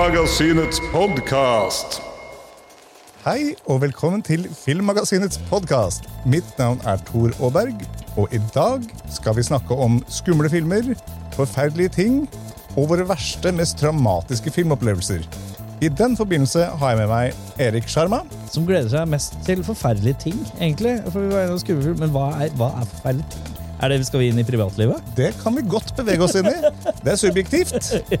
Filmmagasinets podkast. Hei og velkommen til Filmmagasinets podkast. Mitt navn er Tor Aaberg, og i dag skal vi snakke om skumle filmer, forferdelige ting og våre verste, mest traumatiske filmopplevelser. I den forbindelse har jeg med meg Erik Sjarma. Som gleder seg mest til forferdelige ting, egentlig. For vi var innom skummefilm, Men hva er, hva er forferdelige ting? Er det vi skal vi inn i privatlivet? Det kan vi godt bevege oss inn i. Det er subjektivt.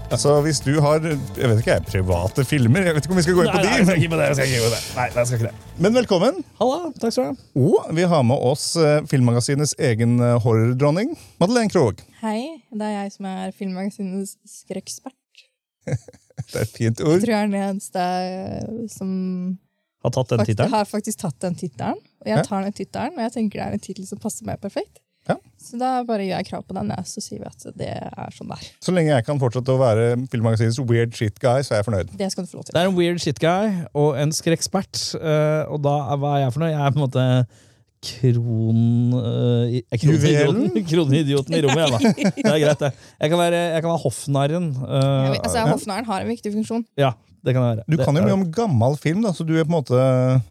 Altså, Hvis du har jeg vet ikke, private filmer Jeg vet ikke om vi skal gå inn på Nei, nei, de. ikke på det, jeg skal ikke på det. Nei, jeg skal ikke det. Men velkommen. Halla, takk skal du ha. Og vi har med oss eh, Filmmagasinets egen eh, horrordronning, Madeleine Krogh. Hei, det er jeg som er filmmagasinets skrekkspert. Det er et fint ord. Jeg tror jeg er den eneste eh, som Har tatt den faktisk, tittelen. har faktisk tatt den tittelen. Og jeg tar den tittelen, og jeg tenker det er en tittel som passer meg perfekt. Så da bare gjør jeg krav på den, så sier vi at det er sånn der. Så lenge jeg kan fortsette å være Filmmagasinets weird shit guy, så er jeg fornøyd. Det skal du få lov til. Det er en weird shit guy og en skrekkspert. eh, og da er, hva er jeg for noe? Jeg er på en måte kron... Uh, eh, Juvelen? kronidioten kronidioten i rommet, jeg, da. Det er greit, det. Jeg kan være, jeg kan være hoffnarren. Uh, altså, Hoffnarren har en viktig funksjon. ja, det kan være. Du Det kan jo mye om gammel film, da, så du er på en måte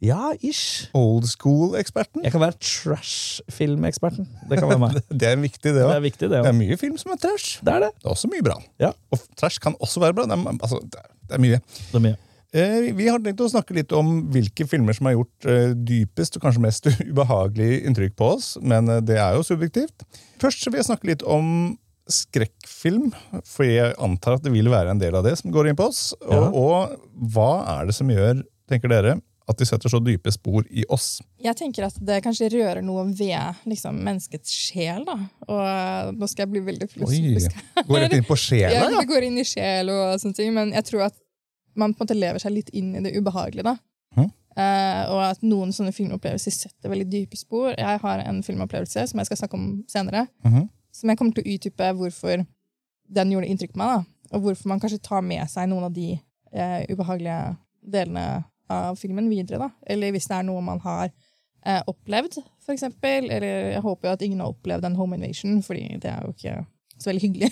Ja, ish. old school-eksperten. Jeg kan være trash-filmeksperten. Det kan være meg. Det er viktig, det Det òg. er viktig, det Det er mye film som er trash. Det er det. Det er også mye bra. Ja. Og trash kan også være bra. Det er, altså, det er, det er mye. Det er mye. Eh, vi har tenkt å snakke litt om hvilke filmer som har gjort eh, dypest og kanskje mest ubehagelig inntrykk på oss, men eh, det er jo subjektivt. Først så vil jeg snakke litt om skrekkfilm, for jeg antar at det vil være en del av det som går inn på oss. Og, Ja. og hva er det som gjør, tenker dere, at de setter så dype spor i oss? Jeg tenker at det kanskje rører noe ved liksom, menneskets sjel. Da. Og nå skal jeg bli veldig filosofisk. Går rett inn på sjela, Ja, ja. går inn i sjel og sånne ting, men jeg tror at man på en måte lever seg litt inn i det ubehagelige. da. Eh, og at noen sånne filmopplevelser setter veldig dype spor. Jeg har en filmopplevelse som jeg skal snakke om senere, Mhm. Som jeg kommer til å utdype hvorfor den gjorde inntrykk på meg, da. og hvorfor man kanskje tar med seg noen av de eh, ubehagelige delene av filmen videre. da. Eller hvis det er noe man har eh, opplevd, eksempel. Eller jeg håper jo at ingen har opplevd en home invasion, fordi det er jo ikke så veldig hyggelig.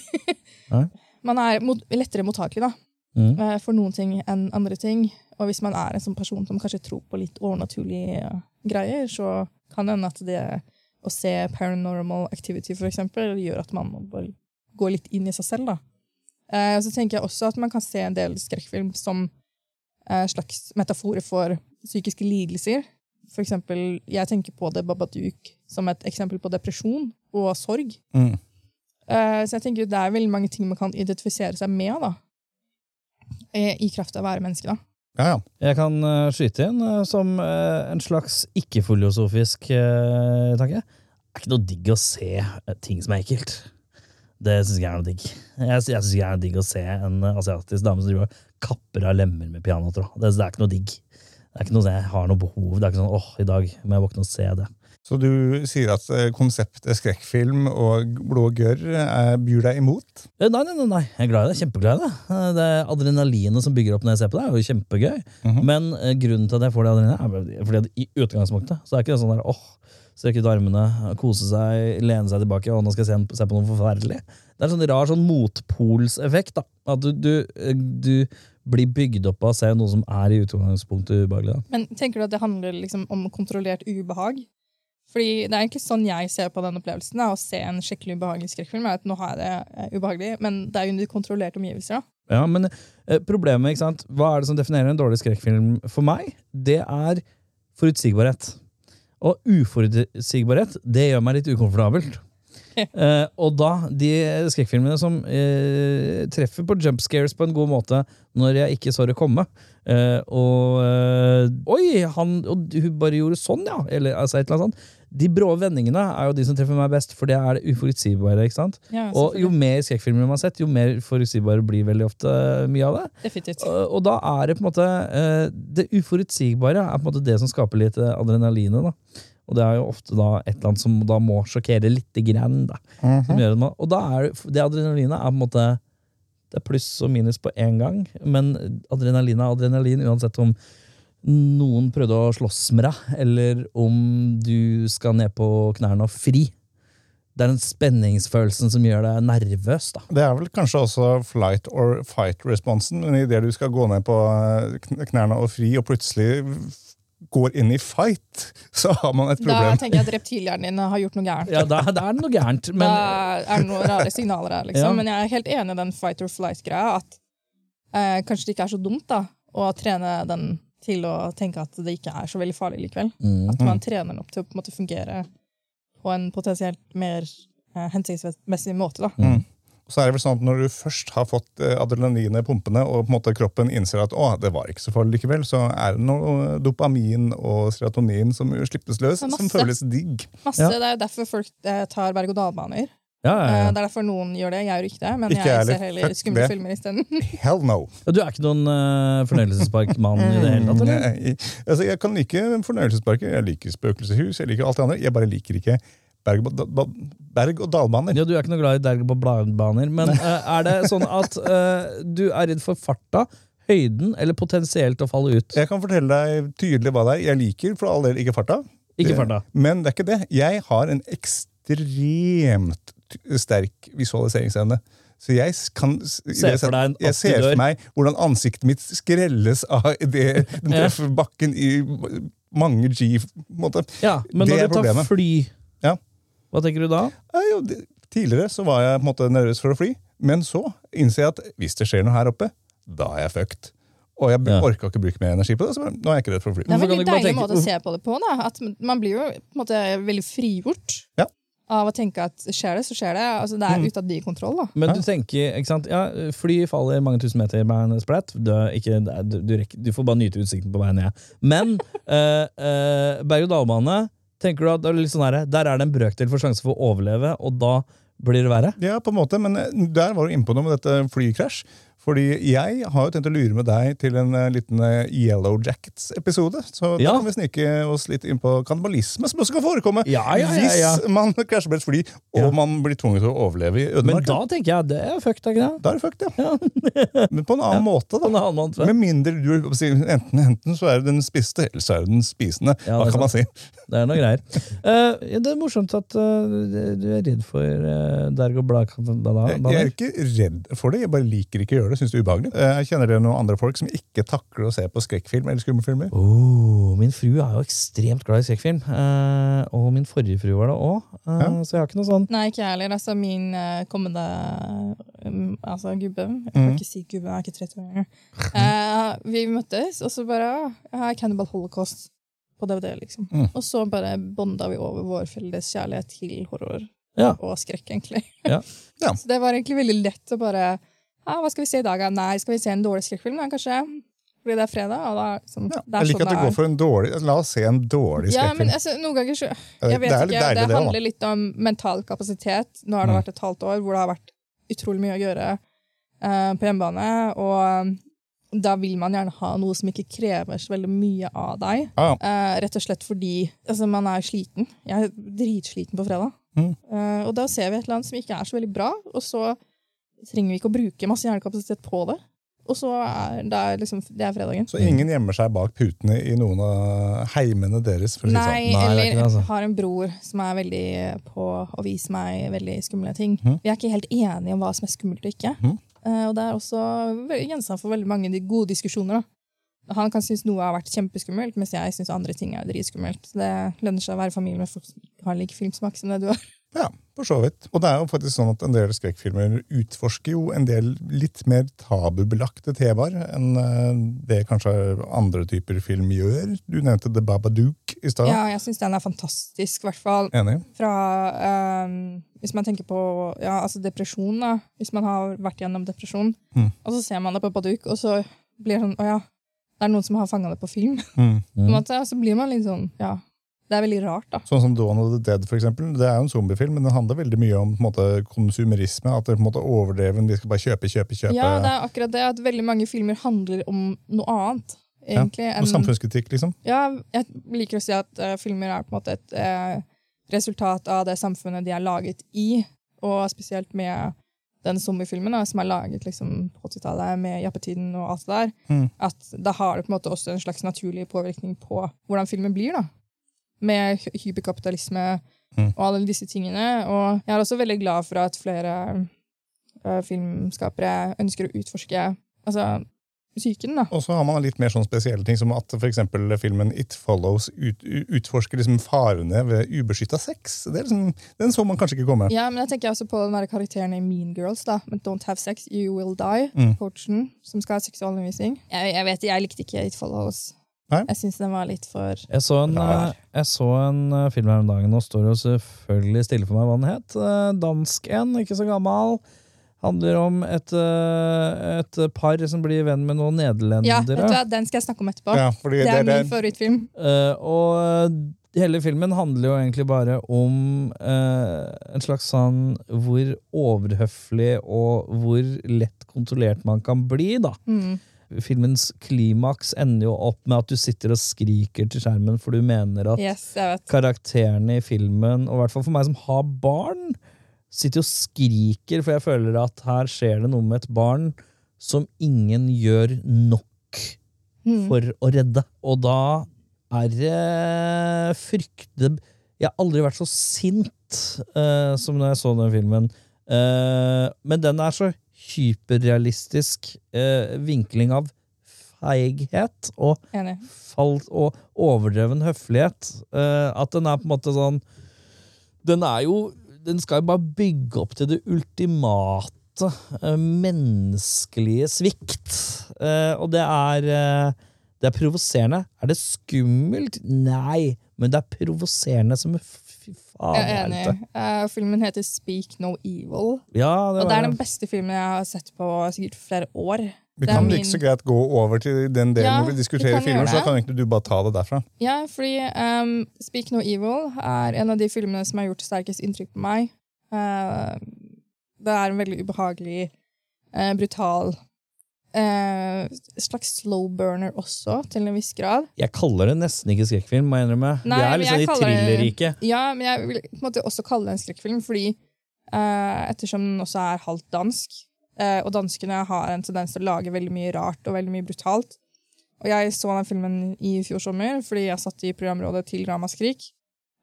Man er mot, lettere mottakelig da, Mm. eh, for noen ting enn andre ting. Og hvis man er en sånn person som kanskje tror på litt overnaturlige eh, greier, så kan det hende at det å se paranormal activity, for eksempel, gjør at man må gå litt inn i seg selv. da. Eh, så tenker jeg også at man kan se en del skrekkfilm som eh, slags metaforer for psykiske lidelser. For eksempel, jeg tenker på det Babadook som et eksempel på depresjon og sorg. Mm. Eh, så jeg tenker det er veldig mange ting man kan identifisere seg med da. Eh, I kraft av å være menneske. da. Ja, ja. Jeg kan eh, skyte inn eh, som eh, en slags ikke-filosofisk tanke. Det er ikke noe digg å se ting som er ekkelt. Det syns jeg er noe digg. Jeg, synes, jeg syns det er noe digg å se en asiatisk dame som driver kapper av lemmer med pianotråd. Det, det er ikke noe digg. Det er ikke noe sånn jeg har noe behov. Det er ikke sånn åh, i dag må jeg våkne og se det. Så du sier at eh, konseptet skrekkfilm og blå gørr eh, byr deg imot? Eh, Nei, nei, nei, jeg er glad i det. Kjempeglad i det. Det er adrenalinet som bygger opp når jeg ser på det, er jo kjempegøy. Mhm. Men eh, grunnen til at jeg får det adrenalinet, er fordi at i utgangspunktet så er ikke sånn der åh, strekke ut armene, kose seg, lene seg tilbake, og nå skal jeg se, på noe forferdelig. Det er en sånn rar sånn motpolseffekt. da. At du, du, du blir bygd opp av å se noe som er i utgangspunktet ubehagelig. da. Men tenker du at det handler liksom om kontrollert ubehag? Fordi Det er egentlig sånn jeg ser på den opplevelsen. Da, å se en skikkelig ubehagelig skrekkfilm. er at nå har jeg det eh, ubehagelig, Men det er jo under kontrollerte omgivelser. da. Ja, men eh, problemet, ikke sant? Hva er det som definerer en dårlig skrekkfilm for meg? Det er forutsigbarhet. Og uforutsigbarhet, det gjør meg litt ukomfortabelt. Eh, og da, de skrekkfilmene som eh, treffer på jump scares på en god måte når jeg ikke så det komme eh, Og eh, Oi, han, og hun bare gjorde sånn, ja! Eller altså, et eller annet sånt. De brå vendingene er jo de som treffer meg best, for det er det uforutsigbare. ikke sant? Ja, Og jo mer skrekkfilmer man har sett, jo mer forutsigbare blir veldig ofte mye av det. Definitivt. Og, og da er det på en måte eh, Det uforutsigbare er på en måte det som skaper litt adrenalin, adrenalinet. da. Og det er jo ofte da et eller annet som da må sjokkere lite grann. Da, som gjør man, og da er det, det adrenalinet er på en måte Det er pluss og minus på én gang, men adrenalin er adrenalin uansett om noen prøvde å slåss med deg, eller om du skal ned på knærne og fri. det er den spenningsfølelsen som gjør deg nervøs. da. Det er vel kanskje også flight or fight-responsen, men idet du skal gå ned på eh, knærne og fri, og plutselig går inn i fight, så har man et problem. Da tenker jeg at reptilhjernen din har gjort noe gærent. Ja, da, da er det noe gærent. Men da er det noen rare signaler her, liksom. Ja. Men jeg er helt enig i den fight or flight-greia. At eh, kanskje det ikke er så dumt da, å trene den til å tenke at det ikke er så veldig farlig likevel. Mm. At man trener den opp til å på en måte fungere på en potensielt mer eh, hensiktsmessig måte. da. Mm. Så er det vel sånn at Når du først har fått adrenalinet i pumpene, og på en måte kroppen innser at å, det var ikke så farlig likevel, så er det noe dopamin og serotonin som slippes løs, som føles digg. Masse, Ja. Det er jo derfor folk eh, tar berg-og-dal-baner. Ja, ja, Eh, ja. det er derfor noen gjør det. Jeg gjør ikke det, men Ikke jeg ser heller skumle det. filmer isteden. Hell no. Du er ikke noen uh, fornøyelsesparkmann i det hele tatt? eller? Jeg, altså, jeg kan like fornøyelsesparker, jeg liker spøkelseshus, jeg liker alt det andre. Jeg bare liker ikke berg- og- berg- og dalbaner. Ja, Du er ikke noe glad i derg på bladbaner, men uh, er det sånn at uh, du er redd for farta, høyden eller potensielt å falle ut? Jeg kan fortelle deg tydelig hva det er. Jeg liker for all del ikke farta. Ikke Det- farta. Men det er ikke det. Jeg har en ekstremt sterk visualiseringsevne. Så jeg kan s- Se for deg en Jeg ser for meg hvordan ansiktet mitt skrelles av det den treffer bakken i mange G. Måte. Ja, Men Det når du tar problemet. fly, Ja. hva tenker du da? Ja, jo, det, tidligere så var jeg på en måte nervøs for å fly, men så innser jeg at hvis det skjer noe her oppe, da er jeg fucked. Og jeg Ja. orka ikke bruke mer energi på det, så nå er jeg ikke redd for å fly. Det er en veldig deilig måte å se på det på. Da. At man blir jo på en måte veldig frigjort Ja. Av å tenke at skjer det, så skjer det. Altså, det er Mm. ute av din kontroll. Da. Men du tenker, ikke sant? Ja, Fly faller mange tusen meter med en splatt. Du, ikke, du, du, rekker, du får bare nyte utsikten på vei ned. Men eh, eh, berg-og-dal-bane, tenker du at det er litt sånn her, der er det en brøkdel for sjanse for å overleve, og da blir det verre? Ja, på en måte, men eh, der var du inne på noe med dette flykrasj. Fordi jeg har jo tenkt å lure med deg til en eh, liten eh, Yellow Jackets-episode. Så Ja. da kan vi snike oss litt inn på kannibalisme, som også kan forekomme Ja, ja, hvis man krasjer med et fly og man blir tvunget til å overleve i Men da tenker jeg det er fucked, ikke det? Da er det fucked, ja. Men på en annen måte, På en da. annen måte. Med mindre du enten, enten så er det den spiste, eller så er det den spisende. Hva kan man si? Det er noe greier. uh, det er morsomt at uh, du er redd for uh, derg og Jeg, jeg er ikke redd for det, jeg bare liker ikke å gjøre det. Syns det er ubehagelig. Eh, Jeg kjenner dere noen andre folk som ikke takler å se på skrekkfilm eller skummelfilmer? Oh, min frue er jo ekstremt glad i skrekkfilm. eh, og min forrige frue var det òg. Ja. Så jeg har ikke noe sånn Nei, ikke jeg heller. Altså, min eh, kommende um, altså, gubbe Jeg Mm. kan ikke si gubbe, jeg er ikke 30 år engang. Eh, vi møttes, og så bare «Å, Jeg har Cannibal Holocaust på DVD, liksom. Mm. Og så bare bonda vi over vår felles kjærlighet til horror Ja. og skrekk, egentlig. Ja. Ja. Så det var egentlig veldig lett å bare ja, Hva skal vi se i dag? Nei, skal vi se en dårlig skrekkfilm? da, kanskje? Fordi det er fredag. og da, liksom, Ja, det jeg liker sånn at du det går for en dårlig La oss se en dårlig Ja, men altså, noen ganger så Jeg vet det ikke. deilig, det det handler litt om mental kapasitet. Nå har det Mm. vært et halvt år hvor det har vært utrolig mye å gjøre uh, på hjemmebane. Og um, da vil man gjerne ha noe som ikke krever så veldig mye av deg. Ah, ja. uh, rett og slett fordi altså, man er sliten. Jeg er dritsliten på fredag. Mm. Uh, og da ser vi et eller annet som ikke er så veldig bra, og så trenger vi ikke å bruke masse hjernekapasitet på det. Og så er det, er liksom, det er fredagen. Så ingen gjemmer seg bak putene i noen av heimene deres? For å si Nei, sånn. Nei, er eller det, altså. har en bror som er veldig på å vise meg veldig skumle ting. Mm. Vi er ikke helt enige om hva som er skummelt og ikke. Mm. Uh, og det er også gjenstand for veldig mange gode diskusjoner. Da. Han kan synes noe har vært kjempeskummelt, mens jeg syns andre ting er dritskummelt. Så det lønner seg å være familie med folk som har lik filmsmak som det du har. Ja, for så vidt. Og det er jo faktisk sånn at en del skrekkfilmer utforsker jo en del litt mer tabubelagte temaer enn eh, det kanskje andre typer film gjør. Du nevnte The Babadook i stad. Ja, jeg syns den er fantastisk, i hvert fall. Enig? Fra um, Hvis man tenker på ja, altså depresjon, da. Hvis man har vært gjennom depresjon, mm. og så ser man det på Baduk, og så blir det sånn Å ja, det er noen som har fanga det på film. Mm. Måte, så blir man litt sånn Ja. Det er veldig rart, da. Sånn som Dawn of the Dead, for eksempel. Det er jo en zombiefilm, men den handler veldig mye om måte, konsumerisme. At det på en måte overdreven, vi skal bare kjøpe, kjøpe, kjøpe. Ja, det er akkurat det at veldig mange filmer handler om noe annet, egentlig. Og samfunnskritikk, liksom. Ja, jeg liker å si at uh, filmer er på en måte et uh, resultat av det samfunnet de er laget i, og spesielt med den zombiefilmen da, som er laget liksom, på 80-tallet med jappetiden og alt det der, Mm. at da har det på en måte også en slags naturlig påvirkning på hvordan filmen blir. da. Med hyperkapitalisme, Mm. og alle disse tingene. Og jeg er også veldig glad for at flere uh, filmskapere ønsker å utforske altså, psyken. da. Og så har man litt mer sånn spesielle ting, som at for eksempel filmen It Follows ut, utforsker liksom farene ved ubeskytta sex. Det er liksom, den så man kanskje ikke komme. Ja, men jeg tenker også på den der karakteren i Mean Girls, da, med Don't Have Sex, You Will Die, Mm. coachen, som skal ha seksualundervisning. Jeg, jeg vet, jeg likte ikke It Follows. Nei? Jeg syns den var litt for Jeg så en, Rar. eh, jeg så en eh, film her om dagen, og står jo selvfølgelig stille for meg hva den het. Eh, Dansk en, ikke så gammel. Handler om et, et par som blir venn med noen Ja, vet du nederlendere. hva, den skal jeg snakke om etterpå. Ja, fordi det er det- min favorittfilm. Eh, og hele filmen handler jo egentlig bare om eh, en slags sånn hvor overhøflig og hvor lett kontrollert man kan bli, da. Mm. Filmens klimaks ender jo opp med at du sitter og skriker til skjermen for du mener at Yes, karakterene i filmen, og i hvert fall for meg som har barn, sitter og skriker, for jeg føler at her skjer det noe med et barn som ingen gjør nok Mm. for å redde. Og da er det frykte Jeg har aldri vært så sint uh, som når jeg så den filmen. Uh, men den er så hyperrealistisk eh, vinkling av feighet og fall og overdreven høflighet. eh, at den er på en måte sånn Den er jo Den skal jo bare bygge opp til det ultimate eh, menneskelige svikt. Eh, og det er eh, Det er provoserende. Er det skummelt? Nei, men det er provoserende som. Jeg er enig. Eh, filmen heter Speak No Evil. Ja, det Og det er den beste filmen jeg har sett på sikkert flere år. Vi Det kan min- like så greit gå over til den delen Ja, hvor vi vi diskuterer vi filmer, så da kan egentlig du bare ta det derfra. Ja, fordi um, Speak No Evil er en av de filmene som har gjort sterkest inntrykk på meg. Uh, det er en veldig ubehagelig, uh, brutal eh, slags slow burner også, til en viss grad. Jeg kaller det nesten ikke skrekkfilm, må jeg innrømme. Nei, det er liksom i thrillerriket. Ja, men jeg vil på en måte også kalle det en skrekkfilm, fordi eh, ettersom den også er halvt dansk, eh, og danskene har en tendens til å lage veldig mye rart og veldig mye brutalt. Og jeg så den filmen i fjor sommer fordi jeg satt i programrådet til Ramaskrik.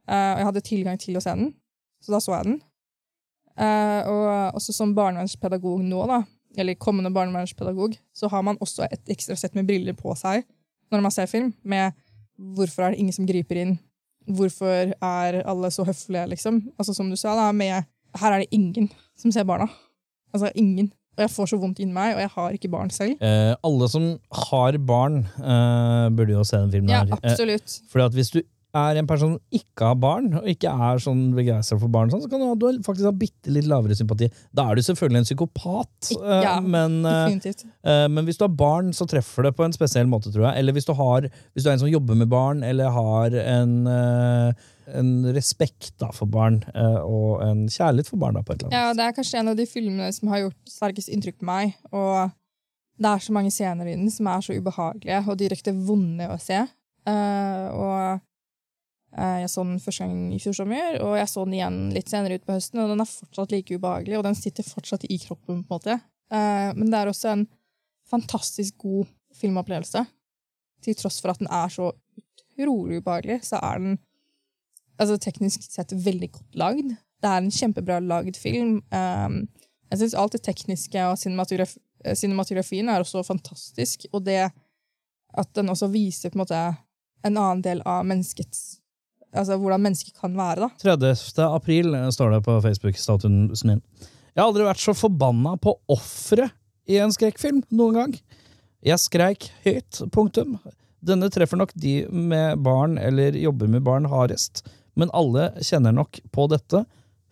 eh, og jeg hadde tilgang til å se den, så da så jeg den. Eh, og også som barnevernspedagog nå, da, eller kommende barnevernspedagog, så har man også et ekstra sett med briller på seg når man ser film, med hvorfor er det ingen som griper inn? Hvorfor er alle så høflige, liksom? Altså Som du sa, da, med Her er det ingen som ser barna. Altså ingen. Og jeg får så vondt inni meg, og jeg har ikke barn selv. Eh, alle som har barn, eh, burde jo se den filmen Ja, her. Eh, absolutt. Fordi at hvis du er en person som ikke har barn, og ikke er sånn begeistra for barn, sånn, så kan du, du faktisk ha bitte litt lavere sympati. Da er du selvfølgelig en psykopat, eh, Ja, men, eh, eh, men hvis du har barn, så treffer det på en spesiell måte, tror jeg. Eller hvis du, har, hvis du er en som jobber med barn, eller har en, en respekt da, for barn, og en kjærlighet for barn, da, på et eller annet Ja, det er kanskje en av de filmene som har gjort sterkest inntrykk på meg. Og det er så mange scener i den som er så ubehagelige og direkte vonde å se. Og jeg så den første gang i fjor sommer, og jeg så den igjen litt senere ut på høsten, og den er fortsatt like ubehagelig, og den sitter fortsatt i kroppen, på en måte. Eh, men det er også en fantastisk god filmopplevelse. Til tross for at den er så utrolig ubehagelig, så er den altså, teknisk sett veldig godt lagd. Det er en kjempebra lagd film. Um, jeg syns alt det tekniske og cinematograf eh, cinematografien er også fantastisk. Og det at den også viser på en måte en annen del av menneskets Altså hvordan mennesker kan være, da. 30. april eh, står det på Facebook-statusen min. Jeg har aldri vært så forbanna på offeret i en skrekkfilm noen gang. Jeg skreik høyt, punktum. Denne treffer nok de med barn eller jobber med barn hardest, men alle kjenner nok på dette.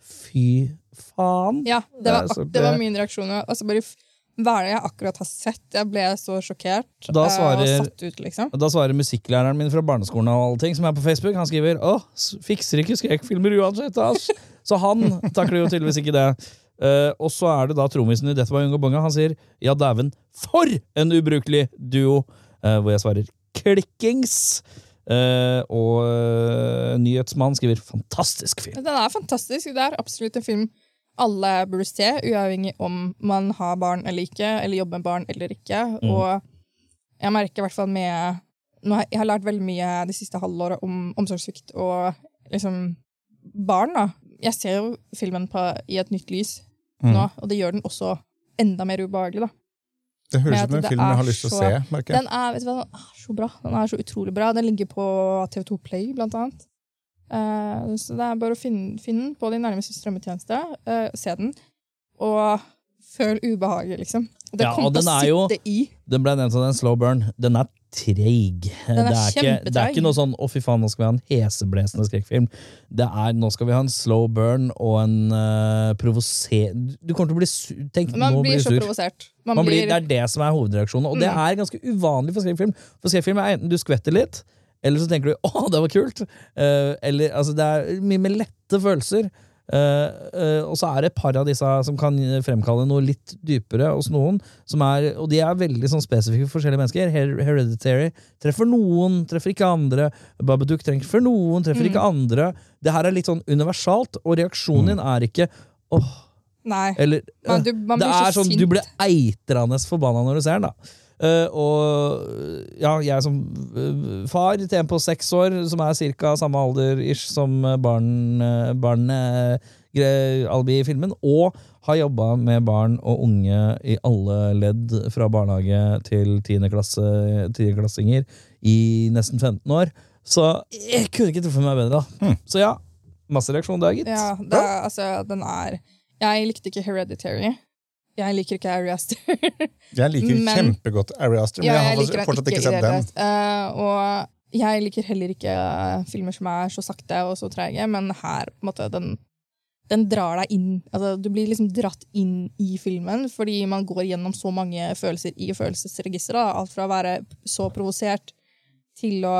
Fy faen. Ja, det var, Altså, det var min reaksjon. Altså bare Hva er det jeg akkurat har sett? Jeg ble så sjokkert Da eh, svarer- og satt ut, liksom. Da svarer musikklæreren min fra barneskolen og alle ting, som er på Facebook. Han skriver 'Å, fikser ikke skrekkfilmer uansett', ass. Så han takler jo tydeligvis ikke det. Uh, og så er det da trommisen i Death by og bonga Han sier 'ja, dæven, for en ubrukelig duo'. uh, hvor jeg svarer 'klikkings'. Uh, og uh, nyhetsmannen skriver 'fantastisk film'. Den er fantastisk. Det er absolutt en film alle burde se, uavhengig om man har barn eller ikke, eller jobber med barn eller ikke. Mm. Og jeg merker i hvert fall med nå har, Jeg har lært veldig mye det siste halvåret om omsorgssvikt og liksom barn, da. Jeg ser jo filmen på, i et nytt lys Mm. nå, og det gjør den også enda mer ubehagelig, da. Det høres ut som en film jeg har lyst til å se. merker jeg. Den er, vet du hva, den er så bra. Den er så utrolig bra. Den ligger på TV2 Play, blant annet. Eh, så det er bare å finne, finne den på din nærmeste strømmetjeneste, eh, se den, og føl ubehaget, liksom. Det Ja, og den er jo-. Den ble nevnt som en slow burn. Den er treig. Den er det, er ikke, det er ikke noe sånn 'å, fy faen, nå skal vi ha en heseblesende skrekkfilm'. Det er 'nå skal vi ha en slow burn og en uh, provoser... Du kommer til å bli sur. Tenk, Man blir blir så provosert. Man, Man blir, blir, det er det som er hovedreaksjonen, og det Mm. er ganske uvanlig for skrekkfilm. For skrekkfilm er enten du skvetter litt, eller så tenker du 'å, det var kult'. Uh, eller, altså, det er mye med lette følelser. Uh, uh, og så er det et par av disse som kan fremkalle noe litt dypere hos noen. Som er, og de er veldig sånn spesifikke for forskjellige mennesker. Her Hereditary treffer noen, treffer ikke andre. Babadook treffer noen, treffer ikke andre. Det her er litt sånn universalt, og reaksjonen din er ikke åh, Nei. eller Man, øh, du, man det er sånn, sint. Du blir eitrende forbanna når du ser den. da Eh, og ja, jeg som uh, far til en på seks år, som er ca. samme alder ish som eh, barn, uh, barn Albi i filmen, og har jobba med barn og unge i alle ledd, fra barnehage til tiendeklasse- tiendeklassinger, i nesten 15 år. Så jeg kunne ikke truffet meg bedre. da Så ja, masse reaksjon der, gitt. Ja, det er, altså, den er Jeg likte ikke Hereditary. Jeg liker ikke Ari Aster. Jeg liker Men- kjempegodt Ari Aster, men Ja, jeg jeg har fortsatt ikke sett den. Uh. Og jeg liker heller ikke eh, filmer som er så sakte og så trege, men her på en måte, den, den drar deg inn altså, Du blir liksom dratt inn i filmen fordi man går gjennom så mange følelser i følelsesregisteret. Alt fra å være så provosert til å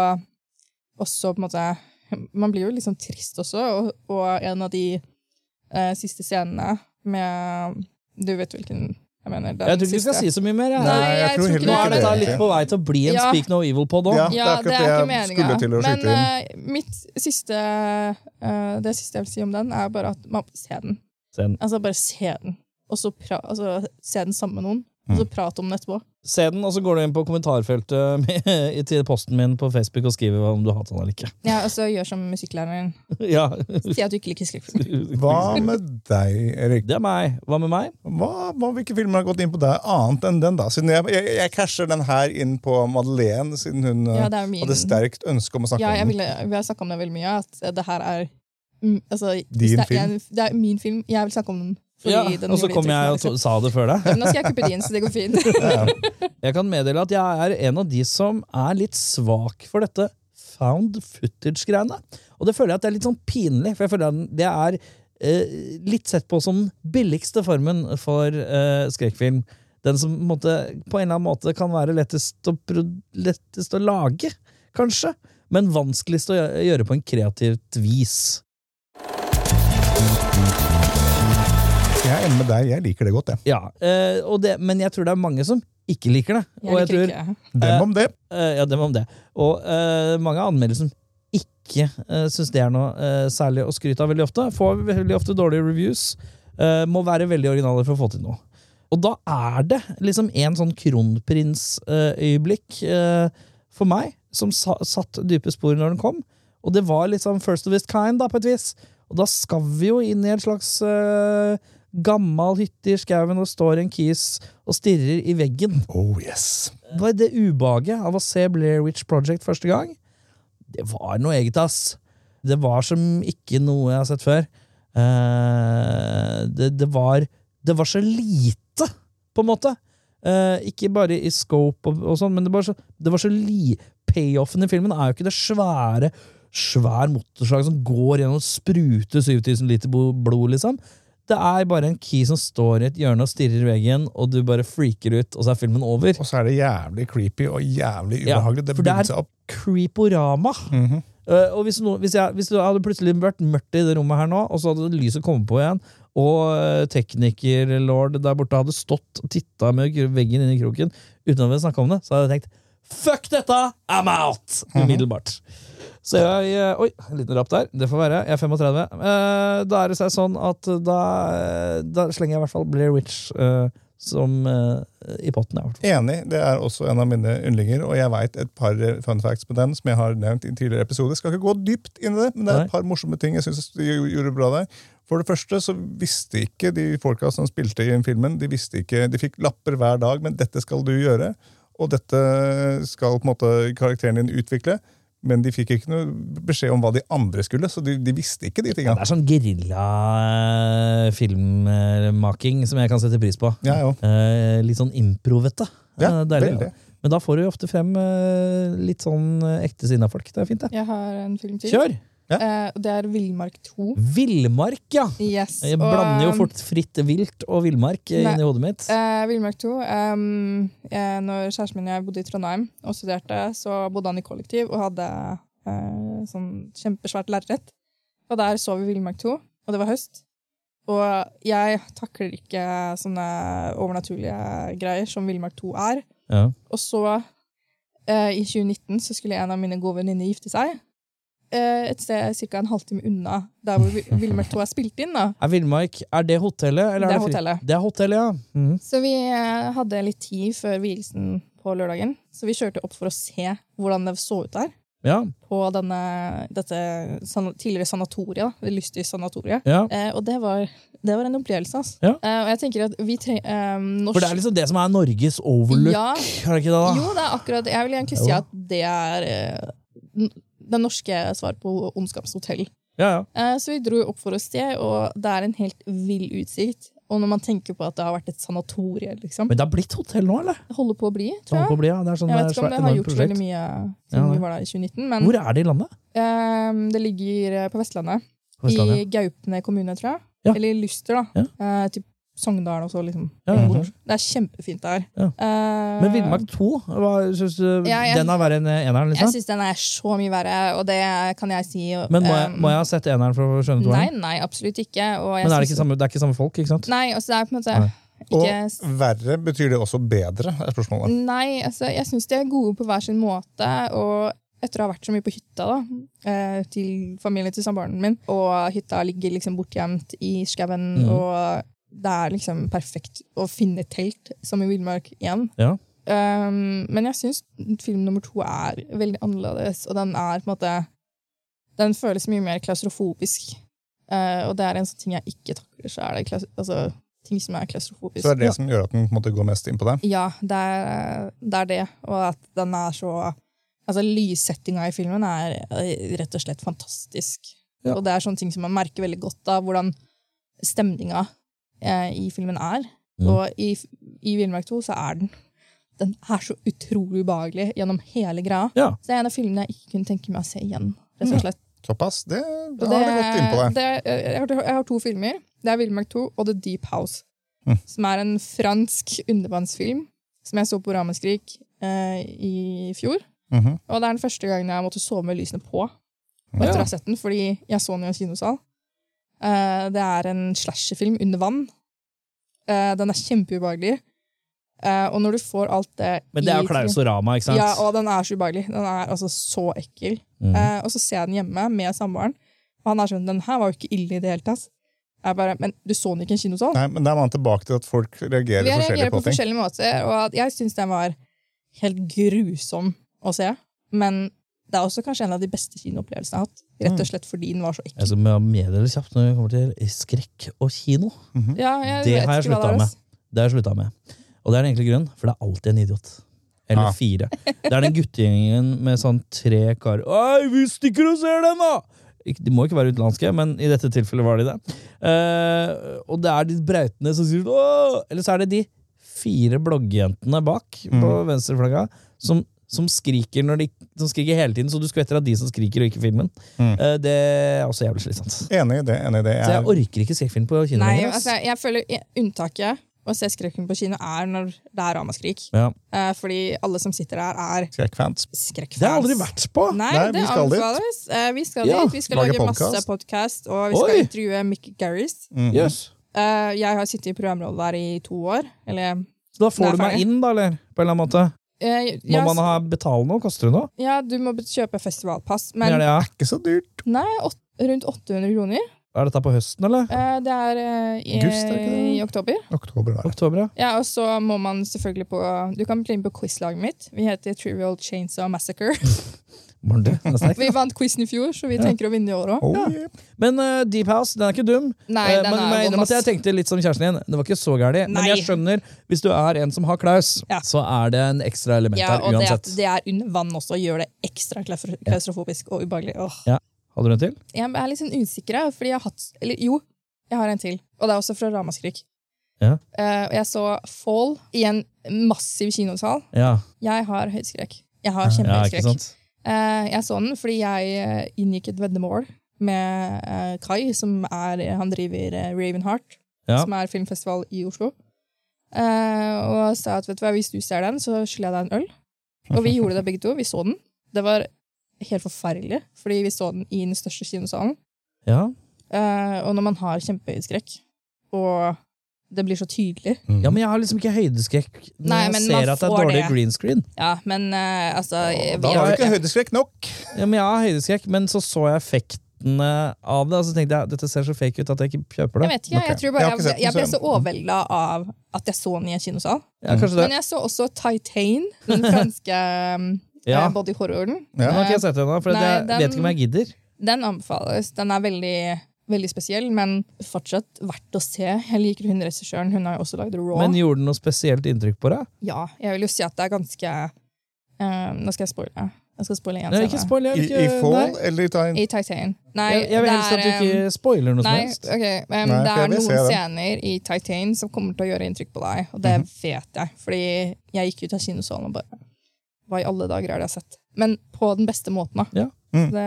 også på en måte Man blir jo liksom trist også, og, og en av de uh, siste scenene med Du vet hvilken jeg mener. den Jeg tror ikke vi skal si så mye mer. Jeg. Nei, jeg jeg tror tror heller Nå er dette det. litt på vei til å bli en Ja. Speak No Evil-pod òg. Ja. Ja, det er ikke meninga. Men uh, mitt siste uh, Det siste jeg vil si om den, er bare at man se den. Se Altså bare se den. Og så pra altså, se den sammen med noen, og Mm. så prate om den etterpå. Se den, og så går du inn på kommentarfeltet med, i- til posten min på Facebook og skriver om du hater den eller ikke. Ja, og så gjør som musikklæreren. ja, Si at du ikke liker skrekkfilmer. Hva med deg, Erik? Det er meg. Hva med meg? Hva, hva, hvilke filmer har gått inn på deg annet enn den? da? Siden Jeg, jeg, jeg casher den her inn på Madeleine, siden hun Ja, min hadde sterkt ønske om å snakke Ja, jeg om den. Ja, vi har snakka om det veldig mye, at det her er mm, altså, Din det er film? Jeg, det er min film. Jeg vil snakke om den. Ja, og så kom jeg og to- sa det før deg. Nå skal jeg kuppe din, så det går fint. Ja. Jeg kan meddele at jeg er en av de som er litt svak for dette found footage-greiene. Og det føler jeg at det er litt sånn pinlig, for jeg føler at det er eh, litt sett på som den billigste formen for eh, skrekkfilm. Den som på en, måte, på en eller annen måte kan være lettest å, lettest å lage, kanskje. Men vanskeligst å gjøre på en kreativt vis. Jeg er enig med deg, jeg liker det godt. jeg. Ja, eh, og det, Men jeg tror det er mange som ikke liker det. Jeg og jeg liker tror, ikke. Dem om det. Eh, ja, dem om det. Og eh, mange anmeldelser som ikke uh, syns det er noe eh, særlig å skryte av veldig ofte. Får veldig ofte dårlige reviews. eh, må være veldig originale for å få til noe. Og da er det liksom en sånn kronprinsøyeblikk uh, for meg, som sa, satt dype spor når den kom. Og det var sånn first of its kind, da, på et vis. Og da skal vi jo inn i en slags uh, gammal hytte i skauen, og står en kis og stirrer i veggen Oh yes. var det ubehaget av å se Blair Witch Project første gang, det var noe eget, ass. Det var som ikke noe jeg har sett før. Uh, det, det, var, det var så lite, på en måte. Uh, ikke bare i scope og, og sånn, men det var så, det var så li... Payoffen i filmen er jo ikke det svære svær motorslag som går gjennom og spruter 7000 liter blod, liksom. Det er bare en key som står i et hjørne og stirrer i veggen, og du bare freaker ut, og så er filmen over. Og så er det jævlig creepy og jævlig Ja, ubehagelig. det for det er- creeporama. Mm. Mhm. Eh, og hvis, no, hvis, jeg, hvis det hadde plutselig vært mørkt i det rommet her nå, og så hadde lyset kommet på igjen, og uh, teknikerlord der borte hadde stått og titta med veggen inn i kroken uten å snakke om det, så hadde jeg tenkt fuck dette, I'm out! Umiddelbart. Så jeg eh, Oi, en liten rapp der. Det får være. Jeg er 35. Eh, da er det seg sånn at da, da slenger jeg i hvert fall Blair Witch eh, som i potten. Jeg, hvert fall. Enig, det er også en av mine yndlinger, og jeg veit et par fun facts på den som jeg har nevnt i en tidligere episode. Skal ikke gå dypt inn i det, men det er et par morsomme ting jeg synes de gjorde bra der. For det første så visste ikke de folka som spilte i filmen, de visste ikke, de fikk lapper hver dag, men dette skal du gjøre, og dette skal på en måte karakteren din utvikle. Men de fikk ikke noe beskjed om hva de andre skulle, så de, de visste ikke de tingene. Det er sånn gerilja-filmmaking som jeg kan sette pris på. Ja, jo. Eh, litt sånn improvete. Ja, Eh, deilig. veldig. Men da får du jo ofte frem eh, litt sånn eh, ekte sinna folk. Det er fint, det. Jeg har en film til. Kjør! Eh, og det er Villmark 2. Villmark, ja! Yes. Jeg og, blander jo um, fort fritt vilt og villmark eh, inni hodet mitt. Eh, Villmark 2. Um, jeg, når kjæresten min og jeg bodde i Trondheim og studerte, så bodde han i kollektiv og hadde eh, sånn kjempesvært lerret. Og der så vi Villmark 2, og det var høst. Og jeg takler ikke sånne overnaturlige greier som Villmark 2 er. Ja. Og så, eh, i 2019, så skulle en av mine gode venninner gifte seg. Eh, et sted ca. en halvtime unna der hvor Vi- Villmark 2 er spilt inn. da. Er Villmark er det hotellet? Eller Det er fri- hotellet. Det er hotellet, ja. Mhm. Så vi eh, hadde litt tid før vielsen på lørdagen, så vi kjørte opp for å se hvordan det så ut der. ja. På denne, dette tidligere sanatoriet, det lystige sanatoriet. ja. Eh, og det var, det var en opplevelse. Altså. Ja. Eh, og jeg tenker at vi trenger eh, norsk... For det er liksom det som er Norges overlook, Ja. er det ikke det? da? Jo, det er akkurat Jeg vil egentlig si at det er n- det norske svar på Ondskapshotell. Ja, ja. Eh, så vi dro opp for å se, og det er en helt vill utsikt. Og når man tenker på at det har vært et sanatorie, liksom. Men det har blitt hotell nå, eller? Det holder på å bli, Det tror jeg. bli, ja. Det er sånn Jeg vet ikke om det har gjort prosjekt. veldig mye siden vi var der i 2019, men Hvor er det i landet? Um, det ligger eh, på Vestlandet. På Vestlandet? I Gaupne kommune, tror jeg. Ja. Eller i Lyster, da. Eh, typ Sogndal og så, liksom. Ja, ja. Det er kjempefint der. Ja. Uh, Men Villmark 2, hva syns du Ja, jeg- den er verre enn eneren? Jeg liksom? syns den er så mye verre, og det kan jeg si. Men må jeg, eh, må jeg ha sett eneren for å skjønne Nei, toeren? nei, absolutt ikke. Og jeg Men er det, ikke samme, det er ikke samme folk, ikke sant? Nei, altså det er på en måte Nei. ikke Og verre betyr det også bedre, er spørsmålet. Nei, altså, jeg syns de er gode på hver sin måte. Og etter å ha vært så mye på hytta da, eh, til familien til samboeren min, og hytta ligger liksom bortgjemt i skauen, mm. og det er liksom perfekt å finne telt, som i Villmark 1. Ja. Um, men jeg syns film nummer to er veldig annerledes, og den er på en måte Den føles mye mer klaustrofobisk. Uh, og det er en sånn ting jeg ikke takler, så er det altså, ting som er klaustrofobisk. Så det er det som gjør at den på en måte går mest inn på det. Ja, det er, det er det. Og at den er så Altså, lyssettinga i filmen er eh, rett og slett fantastisk. Ja. Og det er sånne ting som man merker veldig godt av hvordan stemninga i filmen er. Mm. Og i, i Villmark 2 så er den Den er så utrolig ubehagelig gjennom hele greia. Ja. Så det er en av filmene jeg ikke kunne tenke meg å se igjen. rett og slett. Såpass. Det, det, har du gått inn på deg. det jeg, har, jeg har to filmer. Det er Villmark 2 og The Deep House. Mm. Som er en fransk undervannsfilm som jeg så på Ramaskrik eh, i fjor. Mhm. Og det er den første gangen jeg måtte sove med lysene på Og etter å Ja. ha sett den, fordi jeg så den i en kinosal. Eh, det er en slasherfilm under vann. Eh, den er kjempeubehagelig. Eh, og når du får alt det Men det er jo Klausorama, ikke sant? Ja, og den er så ubehagelig. Den er altså så ekkel. Mm. Eh, og så ser jeg den hjemme med samboeren, og han er sånn Den her var jo ikke ille i det hele tatt. Jeg bare, Men du så den ikke i en kinosal? Nei, men Da er man tilbake til at folk reagerer forskjellig reagerer på på ting. forskjellige måter, og at jeg syns den var helt grusom å se. Men det er også kanskje en av de beste kinoopplevelsene jeg har hatt. Rett Mm. og slett fordi den var så Jeg ekkel. skal meddele kjapt når det kommer til skrekk og kino. Mhm. Ja, jeg Det vet har jeg slutta det er, med. Det har jeg slutta med. Og det er den enkle grunnen, for det er alltid en idiot. Eller ah. fire. Det er den guttegjengen med sånn tre karer Oi, vi stikker og ser den, da! De må ikke være utenlandske, men i dette tilfellet var de det. Uh, og det er de brautene som sier Åh! Eller så er det de fire bloggjentene bak på Mm. venstreflagga som, som skriker når de, som skriker hele tiden, så du skvetter av de som skriker, og ikke filmen. Mm. Eh, det er også jævlig slitsomt. Enig i det. enig i det. Så jeg Jeg, orker ikke skrekkfilm på kino Nei, altså, jeg føler unntaket å se skrekkfilm på kino er når det er ramaskrik. Ja. Eh, fordi alle som sitter der, er skrekkfans. skrekkfans. Det har jeg aldri vært på! Nei, Nei, det vi skal dit. anbefales. Eh, vi skal Ja, dit. Vi skal lage podcast. masse podcast. podkast, og vi skal Oi! intervjue Mick Garris. Mm. Yes. Eh, jeg har sittet i programrådet der i to år. Eller Så da får du meg inn, da, eller? På en eller annen måte? Eh, Må man ha betale noe? Koster det noe? ja, du må kjøpe festivalpass. Men, Men det, er Ikke så dyrt. nei, åt, rundt 800 kroner. Er dette på høsten, eller? Eh, det er eh, i, August, er det det? i oktober. Oktober der. Oktober, ja. Ja, og så må man selvfølgelig på Du kan bli med på quizlaget mitt. Vi heter Trivial Chainsaw Massacre. Morgen, er. Vi vant quizen i fjor, så vi tenker å vinne i år òg. Oh, yeah. Men uh, Deep House, den er ikke dum. Nei, den men er men jeg tenkte litt som kjæresten din. Det var ikke så gærent. Men jeg skjønner, hvis du er en som har klaus, Ja. så er det en ekstra element Ja, her og det at det er under vann også, gjør det ekstra klaustrofobisk og ubehagelig. Åh. Hadde du en til? Jeg er litt sånn usikker, fordi jeg har hatt Eller jo, jeg har en til. Og det er også fra Ramaskrik. Ja. Uh, og jeg så Fall i en massiv kinosal. Ja, Jeg har høydeskrekk. Jeg har ja kjempehøydeskrekk. sant? Eh, jeg så den fordi jeg eh, inngikk et veddemål med eh, Kai, som er Han driver Ravenheart, Ja. som er filmfestival i Oslo. Og sa at vet du hva, hvis du ser den, så skylder jeg deg en øl. Og vi gjorde det begge to. Vi så den. Det var helt forferdelig, fordi vi så den i den største kinosalen. Ja. Og når man har kjempehøydeskrekk, og det blir så tydelig ja, men jeg har liksom ikke høydeskrekk når Nei, jeg ser at det er dårlig det. green screen. Ja, men uh, altså Da har du ikke høydeskrekk nok. Ja, men jeg har høydeskrekk, men så så jeg effektene av det, og så tenkte jeg dette ser så fake ut at jeg ikke kjøper det. Jeg vet ikke, okay. jeg tror Jeg bare jeg, den, jeg, ble så- overvelda av at jeg så den i en kinosal. Ja. Men jeg så også Titan, den franske um, Ja. body horroren. Ja. Den har ikke jeg sett ennå, for Nei, jeg den- vet ikke om jeg gidder. Den anbefales. Den er veldig, veldig spesiell, men fortsatt verdt å se. Jeg liker hun regissøren. Hun har jo også lagd Raw. Men gjorde den noe spesielt inntrykk på deg? Ja, jeg vil jo si at det er ganske uh, Nå skal jeg spoile. Jeg skal spoile en Nei, ikke spoil. Jeg I, ikke, i Fall nei. eller i Titan? I Titan. Nei, Jeg, jeg vil helst at du ikke spoiler noe som helst. Okay, um, Nei, Det er noen scener i Titan som kommer til å gjøre inntrykk på deg, og det Mhm. vet jeg. Fordi jeg gikk ut av kinosalen og bare Hva i alle dager er det jeg har sett? Men på den beste måten, da. Ja. Mm. Det,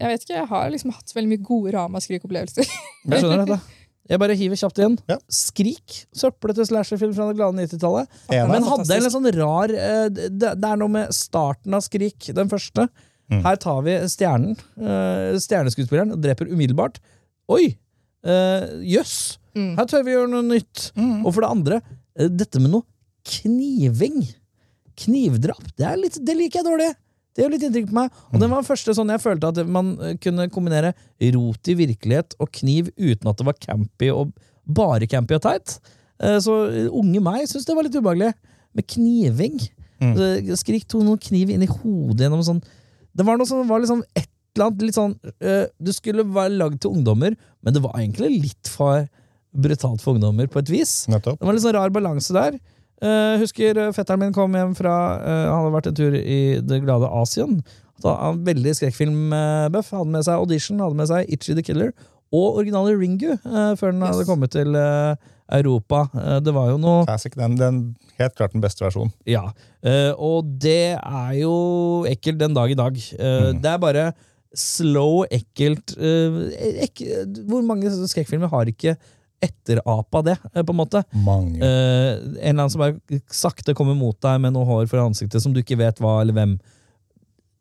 jeg vet ikke, jeg har liksom hatt veldig mye gode Ramaskrik-opplevelser. Jeg skjønner dette. Jeg bare hiver kjapt igjen. Ja. Skrik. Søplete slasherfilm fra det glade 90-tallet. Men hadde en litt sånn rar eh, det, det er noe med starten av Skrik, den første. Mm. Her tar vi stjernen, eh, stjerneskuespilleren, og dreper umiddelbart. Oi! eh, Jøss! Mm. Her tør vi gjøre noe nytt. Mm. Og for det andre, dette med noe kniving. Knivdrap. Det, er litt, det liker jeg dårlig. Det gjør litt inntrykk på meg. Og den var den første sånn jeg følte at man eh, kunne kombinere rot i virkelighet og kniv uten at det var campy og bare campy og teit. Eh, Så eh, unge meg syntes det var litt ubehagelig. Med kniving. Mm. Eh, Skrik tok noen kniv inn i hodet gjennom sånn Det var noe som var liksom et eller annet litt sånn Du skulle være lagd til ungdommer, men det var egentlig litt for brutalt for ungdommer på et vis. Nettopp. Det var en litt sånn rar balanse der. Eh, husker eh, fetteren min kom hjem fra uh, Han hadde vært en tur i det glade Asien. Da, han var veldig skrekkfilmbuff. Hadde med seg Audition, hadde med seg Itchy the Killer og originale Ringu uh, før den Yes. hadde kommet til Europa. Det var jo noe Classic, den, den helt klart den beste versjonen. Ja. og det er jo ekkelt den dag i dag. Mm. Det er bare slow, ekkelt ek, Hvor mange skrekkfilmer har ikke etterapa det, eh, på en måte? Mange. Eh, en eller annen som bare sakte kommer mot deg med noe hår for ansiktet som du ikke vet hva eller hvem.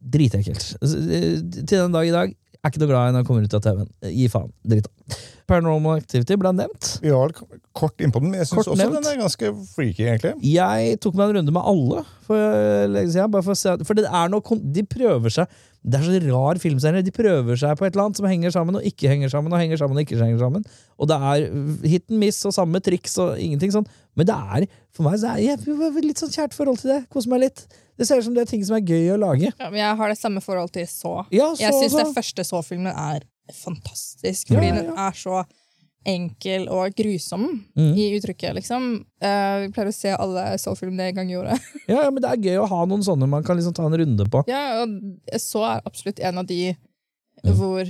Dritekkelt. Eh, Til den dag i dag er ikke noe glad i når han kommer ut av TV-en. Gi faen. Drit av. Paranormal Activity ble nevnt. Vi var kort innpå den, men jeg syns også nevnt. den er ganske freaky, egentlig. Jeg tok meg en runde med alle for liksom. For, se, for det er noe, de prøver seg Det er så rar filmserie. De prøver seg på et eller annet som henger sammen og ikke henger sammen. Og henger sammen og ikke henger sammen Og det er hit and miss og samme triks og ingenting sånn. Men det er for meg så er jeg litt sånn kjært forhold til det. Koser meg litt. Det ser ut som det er ting som er gøy å lage. Ja, men jeg har det samme forhold til så. Ja, så, Jeg syns den første så-filmen er fantastisk, fordi ja, den er så enkel og grusom Mm. i uttrykket, liksom. Uh, vi pleier å se alle så-filmene en gang i året. Ja, ja, men det er gøy å ha noen sånne man kan liksom ta en runde på. Ja, og så er absolutt en av de Mm. hvor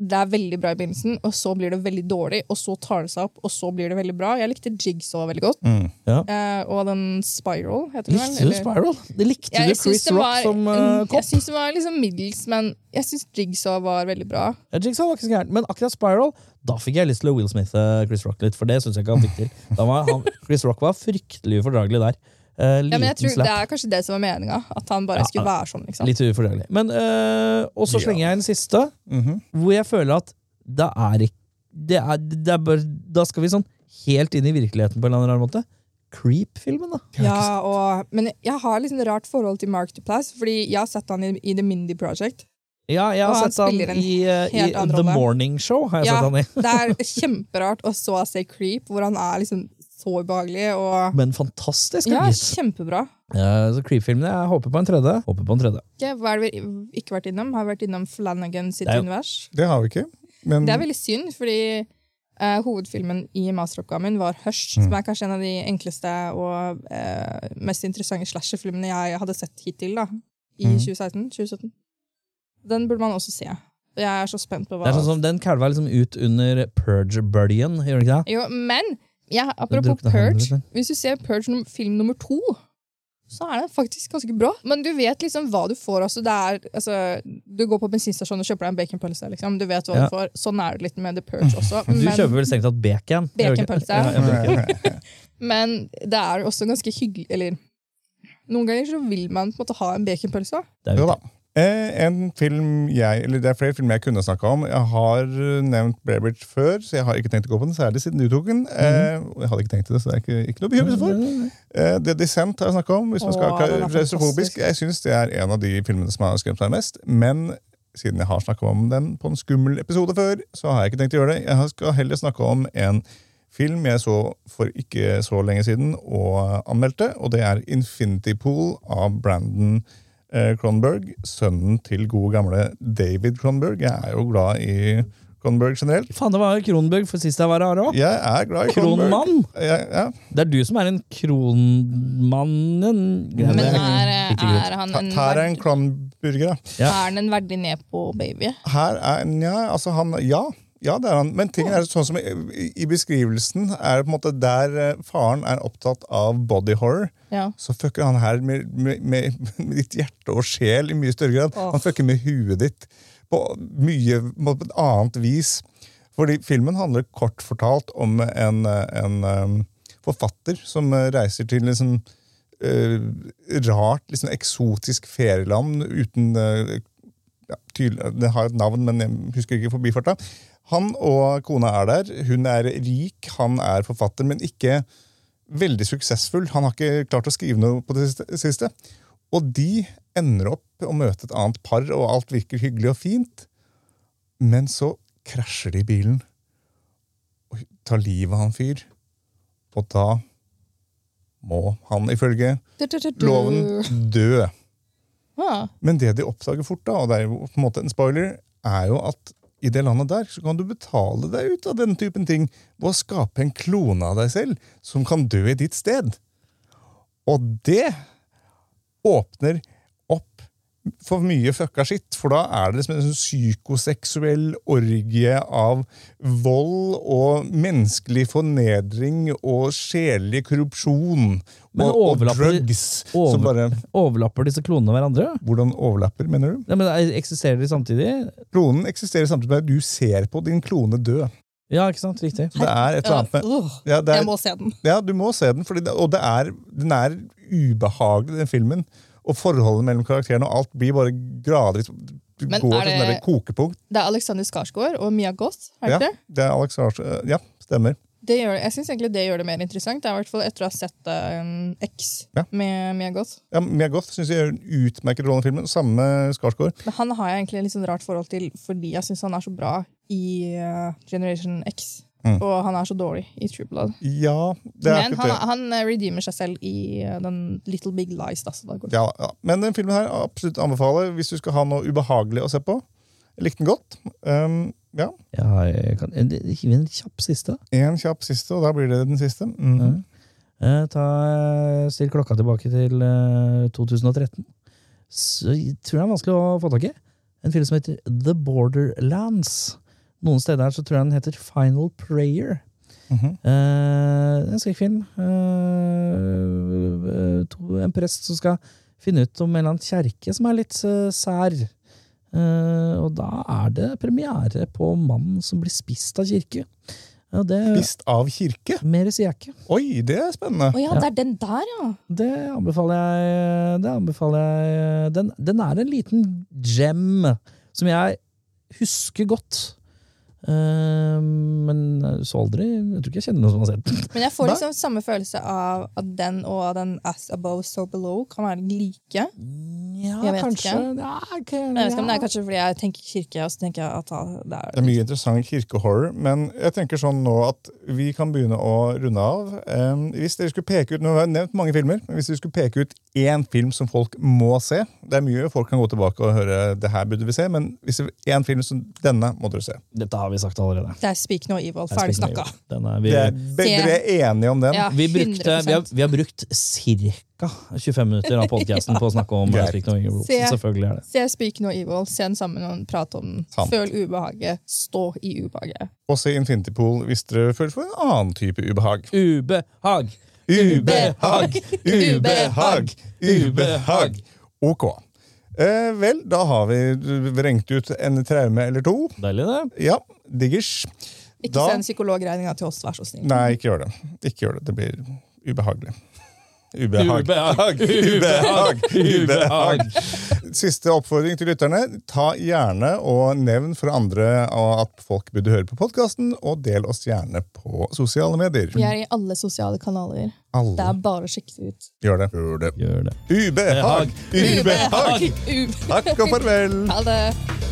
det er veldig bra i begynnelsen, og så blir det veldig dårlig, og så tar det seg opp, og så blir det veldig bra. Jeg likte Jigsaw veldig godt. Mm. Eh, og den Spiral, heter den vel? Likte Spiral? Det likte Ja, du Chris var, Rock som uh, kopp? Jeg syns det var liksom middels, men jeg syns Jigsaw var veldig bra. Ja, Jigsaw var ikke så gærent, men akkurat Spiral Da fikk jeg lyst til å Will Smith eh, Chris Rock litt, for det synes jeg ikke han fikk til. Var han, Chris Rock var fryktelig ufordragelig der. Eh, Ja, men jeg tror slapp, Det er kanskje det som var meninga, at han bare Ja, skulle være sånn. liksom. litt ufordragelig. Men, uh, og så Ja. slenger jeg en siste, Mhm. hvor jeg føler at det er ikke det er, det er bare, Da skal vi sånn helt inn i virkeligheten på en eller annen måte. Creep-filmen, da. Ja, og, Men jeg har liksom et rart forhold til Mark Duplass, fordi jeg har sett han i, i The Mindy Project. Ja, jeg har sett han han i, eh, i The. Morning Show. har jeg Ja, sett han i. det er kjemperart å så se Creep, hvor han er liksom så ubehagelig. Og Men fantastisk. ja, gitt. kjempebra. Ja, så Creep-filmene, Jeg håper på en tredje. Håper på en tredje. Okay, Hva er det vi ikke vært innom? Har vi vært innom Flanagan sitt Det er univers? Det har vi ikke. Men Det er veldig synd, fordi eh, hovedfilmen i masteroppgaven min var Hush, som er kanskje en av de enkleste og eh, mest interessante slasherfilmene jeg hadde sett hittil da, i Mm. 2016-2017. Den burde man også se. Jeg er så spent på hva Det er sånn som Den kalva liksom ut under Purge-bølgen, gjør den ikke det? Jo, men ja, apropos Purge, hvis du ser Purge film nummer to, så er den faktisk ganske bra. Men du vet liksom hva du får. Altså, det er, altså, du går på bensinstasjonen og kjøper deg en baconpølse. Liksom. Du vet hva Ja. du får. Sånn er det litt med The Purge også. Du kjøper vel strengt tatt bacon? Baconpølse. Ja. Men det er også ganske hyggelig Eller noen ganger så vil man på en måte ha en baconpølse. Er jo da. Eh, en film jeg, eller Det er flere filmer jeg kunne snakka om. Jeg har eh, nevnt Brabridge før, så jeg har ikke tenkt å gå på den, særlig siden du tok den. Eh, jeg hadde ikke tenkt det, så det er ikke, ikke noe bekymring for. The Descent har jeg snakka om, hvis man skal Åh, klaustrofobisk. Jeg syns det er en av de filmene som har skremt meg mest. Men siden jeg har snakka om den på en skummel episode før, så har jeg ikke tenkt å gjøre det. Jeg skal heller snakke om en film jeg så for ikke så lenge siden og anmeldte, og det er Infinity Pool av Brandon eh, Cronberg, sønnen til gode gamle David Cronberg. Jeg er jo glad i Cronberg generelt. Faen, det var Kronberg for sist jeg var her òg. Jeg er glad i. Kronmann! Ja, ja. Det er du som er en kronmannen. Men er, er han en, Her er en verd, Cronburger. Ja. er han en verdig nepo-baby? Her er ja, altså han, ja, ja, det er han. Men ting er sånn som i, i beskrivelsen er det på en måte der eh, faren er opptatt av body horror, Ja. så fucker han her med, med, med, med ditt hjerte og sjel i mye større grad. Oh. Han fucker med huet ditt på mye på et annet vis. Fordi filmen handler kort fortalt om en, en forfatter som reiser til liksom uh, rart, liksom eksotisk ferieland uten uh, ja, tydelig, Det har et navn, men jeg husker ikke forbifarta. Han og kona er der. Hun er rik, han er forfatter, men ikke veldig suksessfull. Han har ikke klart å skrive noe på det siste-. Og de ender opp å møte et annet par, og alt virker hyggelig og fint. Men så krasjer de i bilen og tar livet av han fyr. Og da må han ifølge loven dø. Ah, Men det de oppdager fort, da, og det er jo på en måte en spoiler, er jo at i det landet der så kan du betale deg ut av den typen ting ved å skape en klone av deg selv som kan dø i ditt sted. Og det åpner opp for mye fucka skitt, for da er det liksom en sånn psykoseksuell orgie av vold og menneskelig fornedring og sjelelig korrupsjon og, og overlapper- drugs. over- som bare, Overlapper disse klonene hverandre? hvordan overlapper, mener du? Ja, men er- Eksisterer de samtidig? Klonen eksisterer samtidig med at du ser på din klone dø. Ja, ikke sant? Riktig. Det er et eller annet med uh, ja, det jeg er, må se den. ja, du må se den, fordi det, og det er, den er ubehagelig, den filmen. Og forholdet mellom karakterene og alt blir bare gradvis Du Men går er til det- kokepunkt. Det er Alexander Skarsgård og Mia Goss? Er det Ja, det? det er Alex Ars, ja, stemmer. Det gjør, jeg syns egentlig det gjør det mer interessant. Det er i hvert fall etter å ha sett uh, X Ja. med Mia Goth. Ja, Mia Goth syns jeg gjør en utmerket rolle i filmen. Samme Skarsgård. Men han har jeg egentlig litt sånn rart forhold til fordi jeg syns han er så bra i uh, Generation X. Mm. Og han er så dårlig i True Blood. Ja, det er Men han, han eh, redeemer seg selv i uh, den Little Big Lies. Da. Ja, ja. Men den filmen her absolutt anbefaler hvis du skal ha noe ubehagelig å se på. Jeg likte den godt. Um, ja, Ja, jeg kan, en, en kjapp siste. En kjapp siste, og da blir det den siste. Mhm. Eh, ta, eh, still klokka tilbake til eh, 2013. Så jeg tror det er vanskelig å få tak i. En film som heter The Borderlands. Noen steder her så tror jeg den heter Final Prayer. Mhm. Eh, en skrekkfilm. Eh, eh, en prest som skal finne ut om en eller annen kjerke som er litt eh, sær. Eh, og da er det premiere på Mannen som blir spist av kirke. Ja, det, Spist av kirke? mer sier jeg ikke. Oi, det er spennende. Oh, ja, det er den der, ja! Det anbefaler jeg. Det anbefaler jeg. Den, den er en liten gem som jeg husker godt. Eh, men så aldri Jeg tror ikke jeg kjenner noen som har sett den. Men jeg får liksom samme følelse av at den og den As Above So Below kan være like. Ja, Jeg vet kanskje. ikke. Ja, okay, Men jeg vet ikke om det er kanskje fordi jeg tenker kirke, og så tenker jeg at det er Det er mye interessant kirkehorror, men jeg tenker sånn nå at vi kan begynne å runde av. Um, hvis dere skulle peke ut, Nå har jeg nevnt mange filmer, men hvis dere skulle peke ut én film som folk må se Det er mye folk kan gå tilbake og høre det her burde vi se, men hvis det er én film som denne må dere se. Dette har vi sagt allerede. Det er Speak No Evil. Ferdig snakka. Den er, vi, er, dere er enige om den? Ja, vi, brukte, vi, har, vi har brukt ca. 25 minutter av podcasten på å snakke om. Speak No Evil. Se. Selvfølgelig er det. Se Speak No Evil, se den sammen og prate om den. Sant. Føl ubehaget, stå i ubehaget. Og se Infinity Pool hvis dere føler for en annen type ubehag. Ubehag! Ubehag! Ubehag! Ubehag! Ok. Eh, vel, da har vi vrengt ut en traume eller to. Deilig, det. Ja, diggers. Ikke Da- send psykologregninga til oss, vær så snill. Nei, ikke gjør det. Ikke gjør det. Det blir ubehagelig. Ubehag. Ubehag! Ubehag! Ubehag! Ubehag! Siste oppfordring til lytterne. Ta gjerne og nevn for andre at folk burde høre på podkasten, og del oss gjerne på sosiale medier. Vi er i alle sosiale kanaler. Det er bare å sjekke det ut. gjør det. Gjør det. Gjør det. Ubehag! Ubehag! Ubehag! Takk og farvel! Ha det!